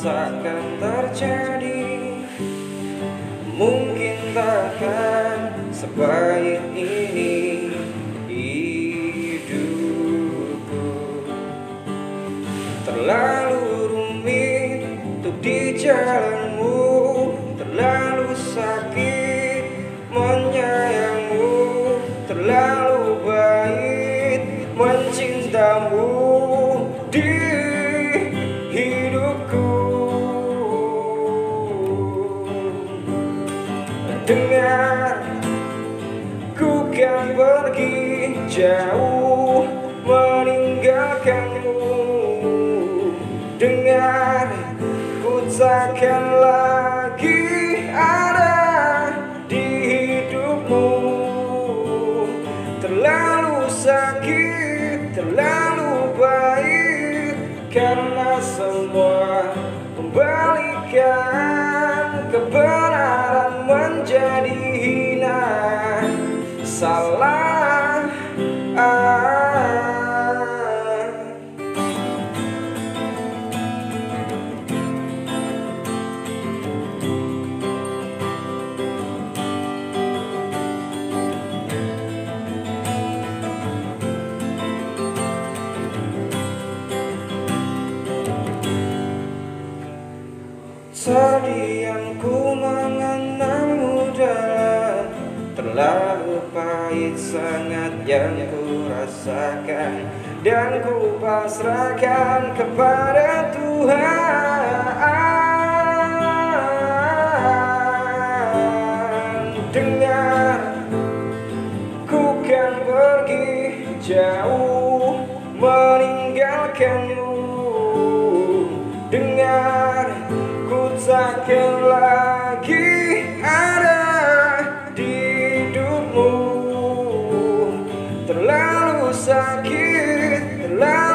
takkan terjadi. Mungkin takkan sebaik ini hidupku. Terlalu rumit untuk di jalanmu. Terlalu sakit menyayangmu. Terlalu baik mencintamu. Di Dengar. Ku kan pergi jauh meninggalkanmu. Dengar ku takkan lagi ada di hidupmu. Terlalu sakit, terlalu baik Karena semua kembalikan kebenaran menjadi hina Salah ah. Yang ku mengenangmu dalam Lalu pahit sangat yang ku rasakan Dan ku pasrahkan kepada Tuhan. Dengar Ku kan pergi jauh Meninggalkanmu. Dengar Ku takkan lagi life.